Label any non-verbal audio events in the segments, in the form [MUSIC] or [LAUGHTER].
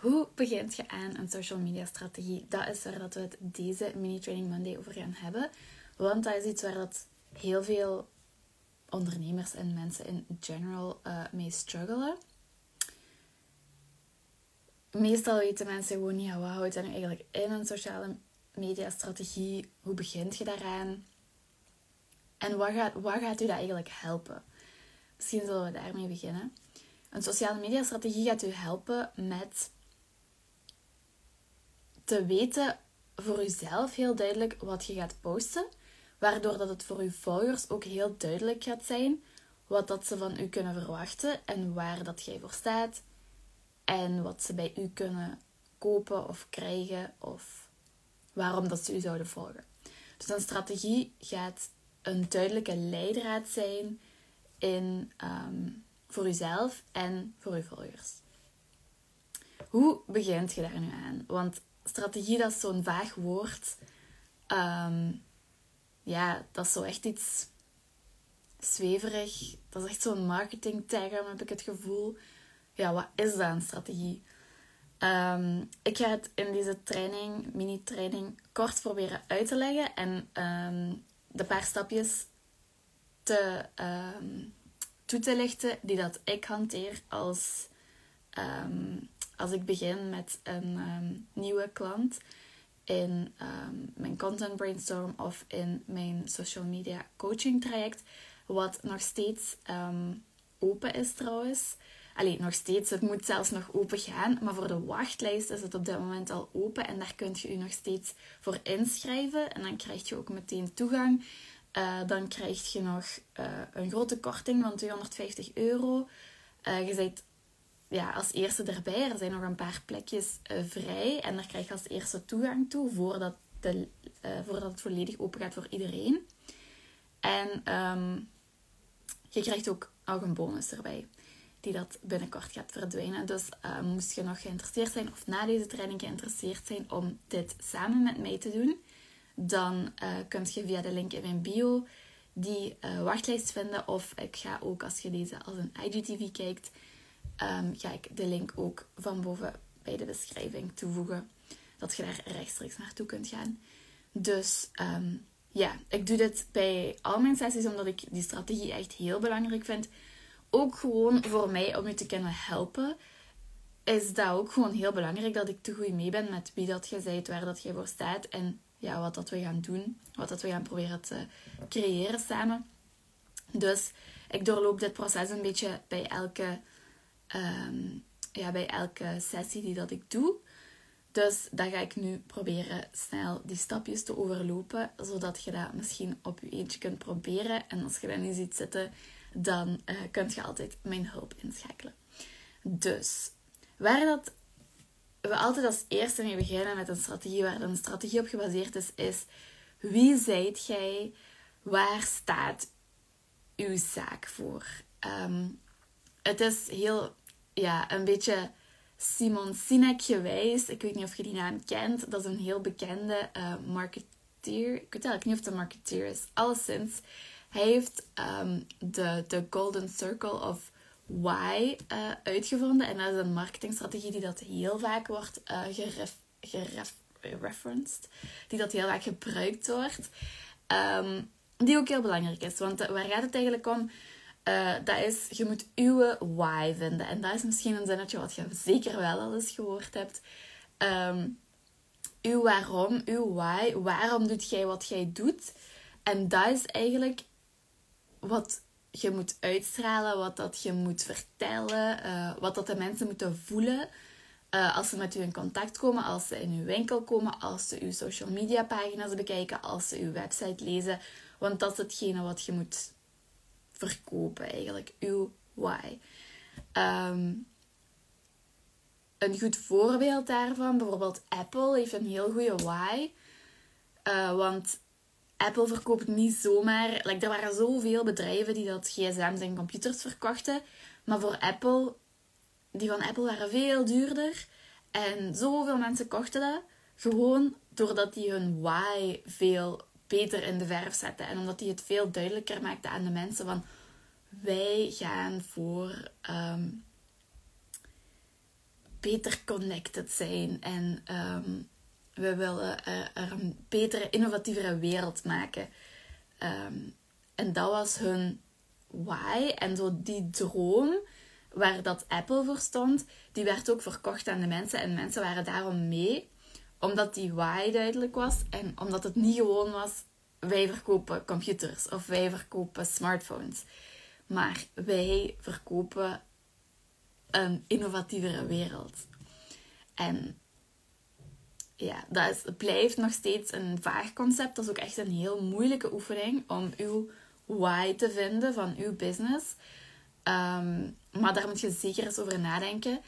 Hoe begint je aan een social media strategie? Dat is waar dat we het deze mini training Monday over gaan hebben. Want dat is iets waar dat heel veel ondernemers en mensen in general uh, mee struggelen. Meestal weten mensen gewoon niet, wat houdt nu eigenlijk in een sociale media strategie? Hoe begint je daaraan? En wat gaat, wat gaat u dat eigenlijk helpen? Misschien zullen we daarmee beginnen. Een sociale media strategie gaat u helpen met te weten voor uzelf heel duidelijk wat je gaat posten, waardoor dat het voor uw volgers ook heel duidelijk gaat zijn wat dat ze van u kunnen verwachten en waar dat jij voor staat en wat ze bij u kunnen kopen of krijgen of waarom dat ze u zouden volgen. Dus een strategie gaat een duidelijke leidraad zijn in, um, voor uzelf en voor uw volgers. Hoe begint je daar nu aan? Want strategie, dat is zo'n vaag woord. Ehm, ja, dat is zo echt iets zweverig. Dat is echt zo'n marketing term, heb ik het gevoel. Ja, wat is dat, een strategie? Um, ik ga het in deze training, mini-training, kort proberen uit te leggen. En um, de paar stapjes te, toe te lichten die dat ik hanteer als als ik begin met een ehm, nieuwe klant in ehm, mijn content brainstorm of in mijn social media coaching traject, wat nog steeds ehm, open is trouwens. Alleen nog steeds, het moet zelfs nog open gaan, maar voor de wachtlijst is het op dit moment al open en daar kunt je je nog steeds voor inschrijven en dan krijg je ook meteen toegang. Uh, dan krijg je nog uh, een grote korting van 250 euro. Uh, je bent ja, als eerste erbij. Er zijn nog een paar plekjes uh, vrij. En daar krijg je als eerste toegang toe voordat, de, uh, voordat het volledig open gaat voor iedereen. En um, je krijgt ook nog een bonus erbij. Die dat binnenkort gaat verdwijnen. Dus uh, moest je nog geïnteresseerd zijn of na deze training geïnteresseerd zijn om dit samen met mij te doen. Dan kun je via de link in mijn bio die wachtlijst vinden. Of ik ga ook als je deze als een IGTV kijkt ga ik de link ook van boven bij de beschrijving toevoegen. Dat je daar rechtstreeks naartoe kunt gaan. Dus ehm, ja, ik doe dit bij al mijn sessies omdat ik die strategie echt heel belangrijk vind. Ook gewoon voor mij om je te kunnen helpen. Is dat ook gewoon heel belangrijk dat ik te goed mee ben met wie dat je bent, waar dat je voor staat en ja, wat dat we gaan doen, wat dat we gaan proberen te creëren samen. Dus ik doorloop dit proces een beetje bij elke Ehm, ja, bij elke sessie die dat ik doe. Dus dan ga ik nu proberen snel die stapjes te overlopen, zodat je dat misschien op je eentje kunt proberen. En als je dat niet ziet zitten, dan uh, kunt je altijd mijn hulp inschakelen. Dus, waar dat we altijd als eerste mee beginnen met een strategie waar een strategie op gebaseerd is, is wie zijt jij? Waar staat uw zaak voor? Um, het is heel ja, een beetje Simon Sinek gewijs. Ik weet niet of je die naam kent. Dat is een heel bekende uh, marketeer. Ik weet eigenlijk niet of het een marketeer is. Alleszins, hij heeft um, de, de Golden Circle of Why uh, uitgevonden. En dat is een marketingstrategie die dat heel vaak wordt geref, gereferenced. Die dat heel vaak gebruikt wordt. Um, die ook heel belangrijk is. Want waar gaat het eigenlijk om? Uh, dat is, je moet uw why vinden. En dat is misschien een zinnetje wat je zeker wel al eens gehoord hebt. Um, uw waarom, uw why. Waarom doet jij wat jij doet? En dat is eigenlijk wat je moet uitstralen, wat dat je moet vertellen, uh, wat dat de mensen moeten voelen. Uh, als ze met u in contact komen, als ze in uw winkel komen, als ze uw social media pagina's bekijken, als ze uw website lezen. Want dat is hetgene wat je moet verkopen eigenlijk. Uw why. Ehm, een goed voorbeeld daarvan, bijvoorbeeld Apple heeft een heel goede why. Uh, want Apple verkoopt niet zomaar... Er waren zoveel bedrijven die dat gsm's en computers verkochten. Maar voor Apple... Die van Apple waren veel duurder. En zoveel mensen kochten dat. Gewoon doordat die hun why veel beter in de verf zetten. En omdat hij het veel duidelijker maakte aan de mensen van wij gaan voor um, beter connected zijn en ehm, we willen er, een betere, innovatievere wereld maken. Ehm, en dat was hun why. En zo die droom waar dat Apple voor stond, die werd ook verkocht aan de mensen. En mensen waren daarom mee, omdat die why duidelijk was. En omdat het niet gewoon was, wij verkopen computers of wij verkopen smartphones. Maar wij verkopen een innovatievere wereld. En ja, dat is, blijft nog steeds een vaag concept. Dat is ook echt een heel moeilijke oefening om uw why te vinden van uw business. Ehm, maar daar moet je zeker eens over nadenken.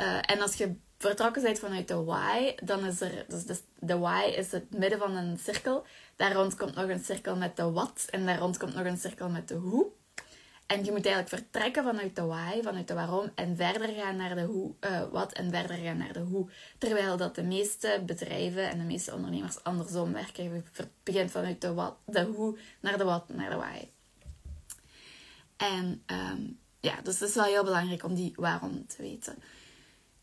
Uh, en als je vertrokken bent vanuit de why, dan is er... Dus de, why is het midden van een cirkel. Daar rond komt nog een cirkel met de what. En daar rond komt nog een cirkel met de hoe. En je moet eigenlijk vertrekken vanuit de why, vanuit de waarom, en verder gaan naar de hoe, uh, wat en verder gaan naar de hoe. Terwijl dat de meeste bedrijven en de meeste ondernemers andersom werken. Je begint vanuit de, wat, de hoe naar de wat, naar de why. En um, ja, dus het is wel heel belangrijk om die waarom te weten.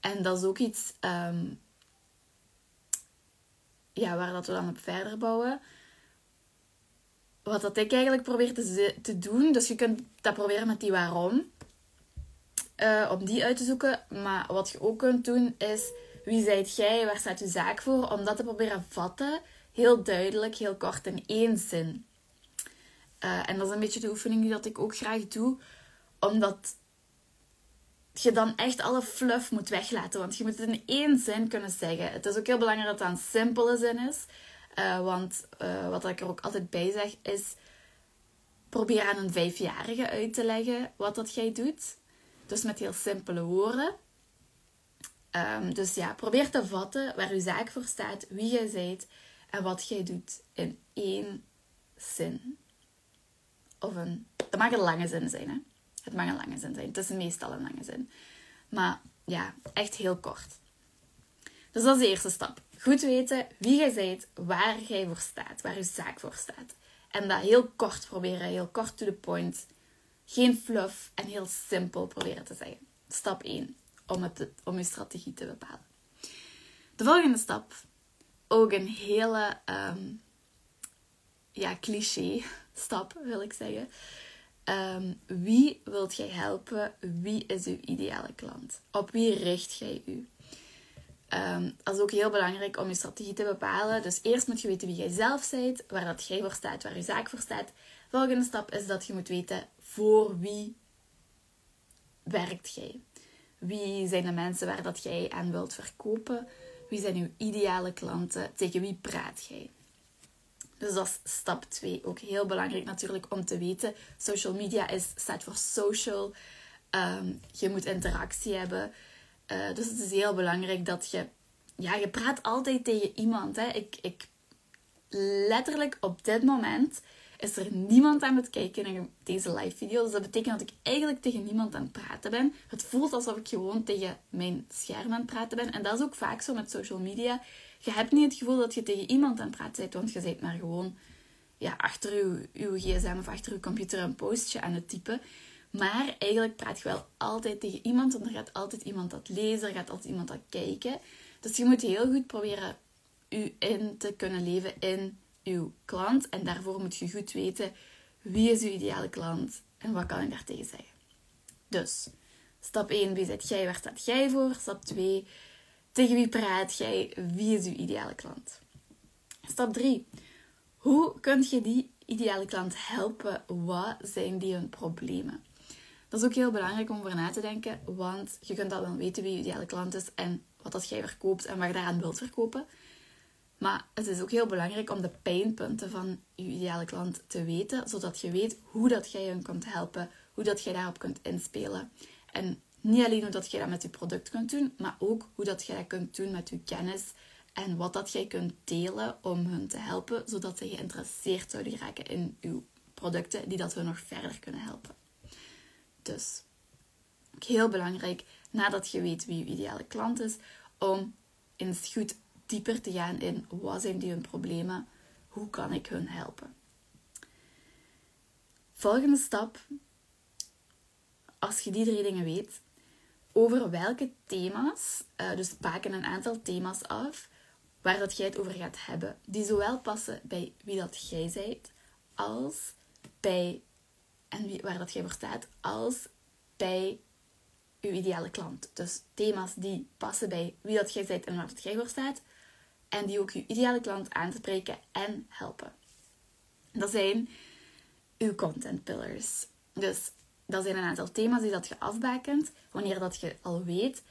En dat is ook iets um, ja, waar dat we dan op verder bouwen wat dat ik eigenlijk probeer te, te doen. Dus je kunt dat proberen met die waarom. Uh, om die uit te zoeken. Maar wat je ook kunt doen is... Wie zijt jij? Waar staat je zaak voor? Om dat te proberen vatten. Heel duidelijk, heel kort in één zin. Uh, en dat is een beetje de oefening die dat ik ook graag doe. Omdat je dan echt alle fluff moet weglaten. Want je moet het in één zin kunnen zeggen. Het is ook heel belangrijk dat het een simpele zin is. Uh, want uh, wat ik er ook altijd bij zeg is: probeer aan een vijfjarige uit te leggen wat dat jij doet. Dus met heel simpele woorden. Um, dus ja, probeer te vatten waar uw zaak voor staat, wie jij bent en wat jij doet in één zin. Of een. Het mag een lange zin zijn, hè? Het mag een lange zin zijn. Het is meestal een lange zin. Maar ja, echt heel kort. Dus dat is de eerste stap. Goed weten wie jij bent, waar jij voor staat, waar je zaak voor staat. En dat heel kort proberen, heel kort to the point. Geen fluff en heel simpel proberen te zeggen. Stap 1 om, het, om je strategie te bepalen. De volgende stap, ook een hele um, ja, cliché stap wil ik zeggen. Um, wie wilt jij helpen? Wie is uw ideale klant? Op wie richt jij u? Um, dat is ook heel belangrijk om je strategie te bepalen. Dus eerst moet je weten wie jij zelf bent, waar dat jij voor staat, waar je zaak voor staat. Volgende stap is dat je moet weten voor wie werkt jij. Wie zijn de mensen waar dat jij aan wilt verkopen? Wie zijn uw ideale klanten? Tegen wie praat jij? Dus dat is stap 2. Ook heel belangrijk natuurlijk om te weten. Social media is, staat voor social. Um, je moet interactie hebben. Uh, dus het is heel belangrijk dat je... Ja, je praat altijd tegen iemand. Hè. Ik, ik, letterlijk op dit moment is er niemand aan het kijken naar deze live video. Dus dat betekent dat ik eigenlijk tegen niemand aan het praten ben. Het voelt alsof ik gewoon tegen mijn scherm aan het praten ben. En dat is ook vaak zo met social media. Je hebt niet het gevoel dat je tegen iemand aan het praten bent, want je bent maar gewoon ja, achter uw, gsm of achter uw computer een postje aan het typen. Maar eigenlijk praat je wel altijd tegen iemand, want er gaat altijd iemand dat lezen, er gaat altijd iemand dat kijken. Dus je moet heel goed proberen u in te kunnen leven in uw klant. En daarvoor moet je goed weten wie is uw ideale klant en wat kan ik daar tegen zeggen. Dus, stap 1, wie zit jij, waar staat jij voor? Stap 2, tegen wie praat jij, wie is uw ideale klant? Stap 3, hoe kun je die ideale klant helpen? Wat zijn die hun problemen? Dat is ook heel belangrijk om over na te denken, want je kunt dan weten wie je ideale klant is en wat dat jij verkoopt en waar je daaraan wilt verkopen. Maar het is ook heel belangrijk om de pijnpunten van je ideale klant te weten, zodat je weet hoe dat jij hen kunt helpen, hoe dat jij daarop kunt inspelen. En niet alleen hoe dat jij dat met je product kunt doen, maar ook hoe dat jij dat kunt doen met je kennis en wat dat jij kunt delen om hun te helpen, zodat ze geïnteresseerd zouden raken in uw producten die dat hun nog verder kunnen helpen. Dus heel belangrijk, nadat je weet wie je ideale klant is, om eens goed dieper te gaan in wat zijn die hun problemen, hoe kan ik hun helpen. Volgende stap, als je die drie dingen weet, over welke thema's, uh, dus pakken een aantal thema's af waar dat jij het over gaat hebben, die zowel passen bij wie dat jij bent, als bij en waar dat jij voor staat, als bij uw ideale klant. Dus thema's die passen bij wie dat jij bent en waar dat jij voor staat, en die ook je ideale klant aanspreken en helpen. Dat zijn uw content pillars. Dus dat zijn een aantal thema's die dat je afbakent wanneer dat je al weet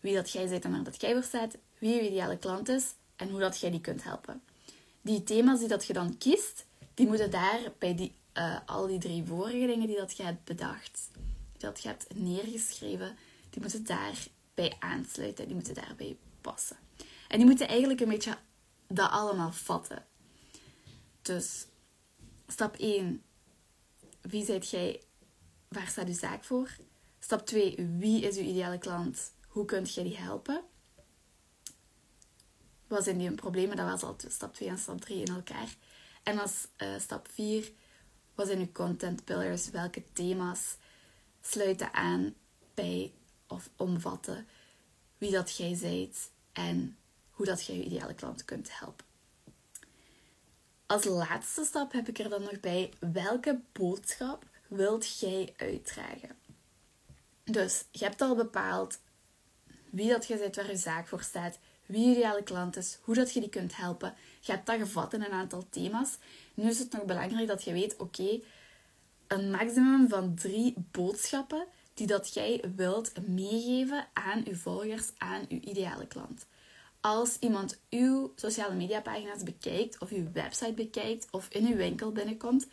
wie dat jij bent en waar dat jij voor staat, wie je ideale klant is en hoe dat jij die kunt helpen. Die thema's die dat je dan kiest, die moeten daar bij die, uh, al die drie vorige dingen die dat je hebt bedacht, die dat je hebt neergeschreven, die moeten daarbij aansluiten, die moeten daarbij passen. En die moeten eigenlijk een beetje dat allemaal vatten. Dus stap 1. Wie zijt jij? Waar staat uw zaak voor? Stap 2. Wie is uw ideale klant? Hoe kunt jij die helpen? Wat zijn die problemen? Dat was al stap 2 en stap 3 in elkaar. En als uh, stap 4. Wat zijn uw content pillars? Welke thema's sluiten aan bij of omvatten wie dat jij zijt en hoe dat jij je ideale klant kunt helpen. Als laatste stap heb ik er dan nog bij welke boodschap wilt jij uitdragen. Dus je hebt al bepaald wie dat je bent, waar je zaak voor staat, wie je ideale klant is, hoe dat je die kunt helpen. Je hebt dat gevat in een aantal thema's. Nu is het nog belangrijk dat je weet, oké, een maximum van drie boodschappen die dat jij wilt meegeven aan je volgers, aan je ideale klant als iemand uw sociale media pagina's bekijkt of uw website bekijkt of in uw winkel binnenkomt,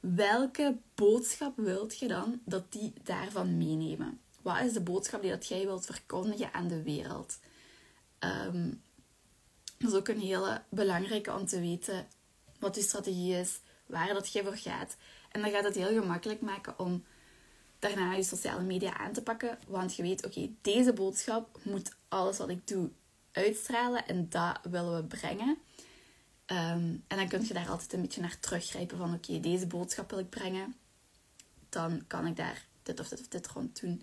welke boodschap wilt je dan dat die daarvan meenemen? Wat is de boodschap die dat jij wilt verkondigen aan de wereld? Um, dat is ook een hele belangrijke om te weten wat je strategie is, waar dat jij voor gaat. En dan gaat het heel gemakkelijk maken om daarna je sociale media aan te pakken. Want je weet, oké, deze boodschap moet alles wat ik doe uitstralen en dat willen we brengen. Ehm, en dan kun je daar altijd een beetje naar teruggrijpen van oké, deze boodschap wil ik brengen. Dan kan ik daar dit of dit of dit rond doen.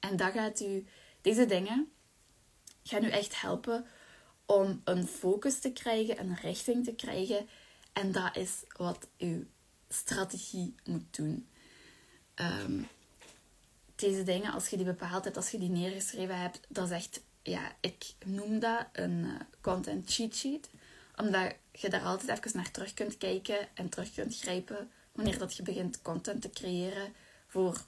En dat gaat u, deze dingen gaan u echt helpen om een focus te krijgen, een richting te krijgen. En dat is wat uw strategie moet doen. Ehm, deze dingen, als je die bepaald hebt, als je die neergeschreven hebt, dat is echt ja, ik noem dat een uh, content cheat sheet. Omdat je daar altijd even naar terug kunt kijken en terug kunt grijpen wanneer dat je begint content te creëren voor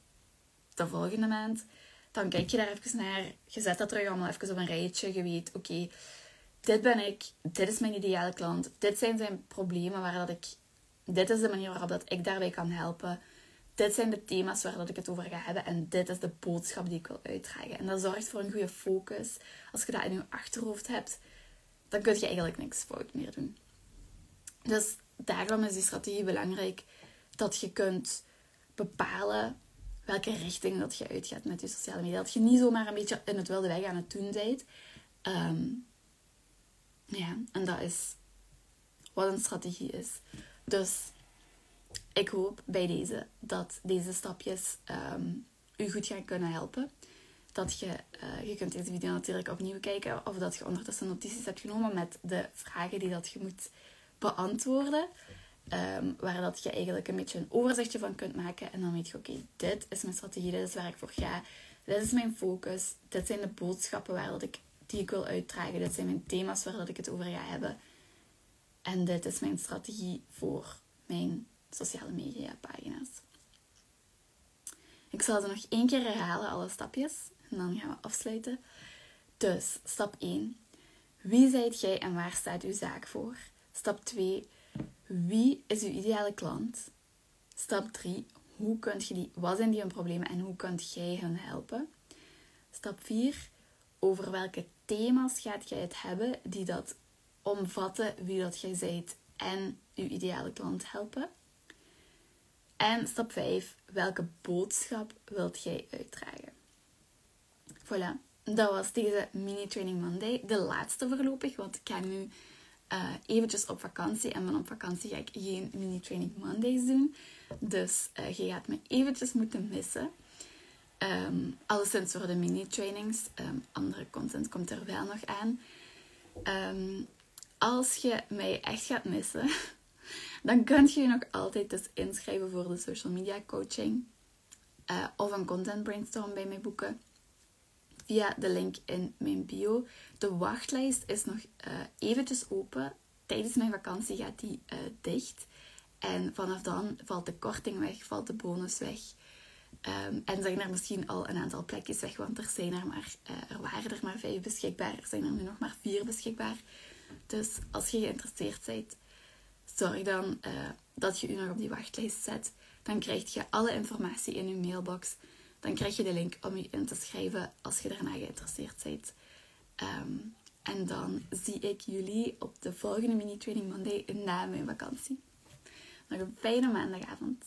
de volgende maand. Dan kijk je daar even naar. Je zet dat terug allemaal even op een rijtje. Je weet, oké, dit ben ik. Dit is mijn ideale klant. Dit zijn zijn problemen waar dat ik... Dit is de manier waarop dat ik daarbij kan helpen dit zijn de thema's waar dat ik het over ga hebben en dit is de boodschap die ik wil uitdragen. En dat zorgt voor een goede focus. Als je dat in je achterhoofd hebt, dan kun je eigenlijk niks fout meer doen. Dus daarom is die strategie belangrijk dat je kunt bepalen welke richting dat je uitgaat met je sociale media. Dat je niet zomaar een beetje in het wilde weg aan het doen bent. Ehm, ja, en dat is wat een strategie is. Dus ik hoop bij deze dat deze stapjes um, u goed gaan kunnen helpen. Dat je, uh, je kunt deze video natuurlijk opnieuw kijken of dat je ondertussen notities hebt genomen met de vragen die dat je moet beantwoorden. Um, waar dat je eigenlijk een beetje een overzichtje van kunt maken. En dan weet je, oké, dit is mijn strategie, dit is waar ik voor ga. Dit is mijn focus. Dit zijn de boodschappen waar dat ik, die ik wil uitdragen. Dit zijn mijn thema's waar dat ik het over ga hebben. En dit is mijn strategie voor mijn sociale media pagina's. Ik zal ze nog één keer herhalen, alle stapjes. En dan gaan we afsluiten. Dus, stap 1. Wie zijt jij en waar staat uw zaak voor? Stap 2. Wie is uw ideale klant? Stap 3. Hoe kunt je die, wat zijn die hun problemen en hoe kunt jij hen helpen? Stap 4. Over welke thema's gaat jij het hebben die dat omvatten wie dat jij zijt en uw ideale klant helpen? En stap 5. Welke boodschap wilt jij uitdragen? Voilà. Dat was deze mini training Monday. De laatste voorlopig, want ik ga nu uh, eventjes op vakantie. En van op vakantie ga ik geen mini training Mondays doen. Dus uh, je gaat me eventjes moeten missen. Um, alleszins voor de mini-trainings. Um, andere content komt er wel nog aan. Um, als je mij echt gaat missen, [LAUGHS] dan kun je je nog altijd dus inschrijven voor de social media coaching. Uh, of een content brainstorm bij mij boeken. Via de link in mijn bio. De wachtlijst is nog uh, eventjes open. Tijdens mijn vakantie gaat die uh, dicht. En vanaf dan valt de korting weg, valt de bonus weg. Um, en zijn er misschien al een aantal plekjes weg, want er, zijn er, maar, er waren er maar vijf beschikbaar. Er zijn er nu nog maar vier beschikbaar. Dus als je geïnteresseerd bent, zorg dan uh, dat je je nog op die wachtlijst zet. Dan krijg je alle informatie in je mailbox. Dan krijg je de link om je in te schrijven als je daarna geïnteresseerd bent. Um, en dan zie ik jullie op de volgende mini-training Monday na mijn vakantie. Nog een fijne maandagavond.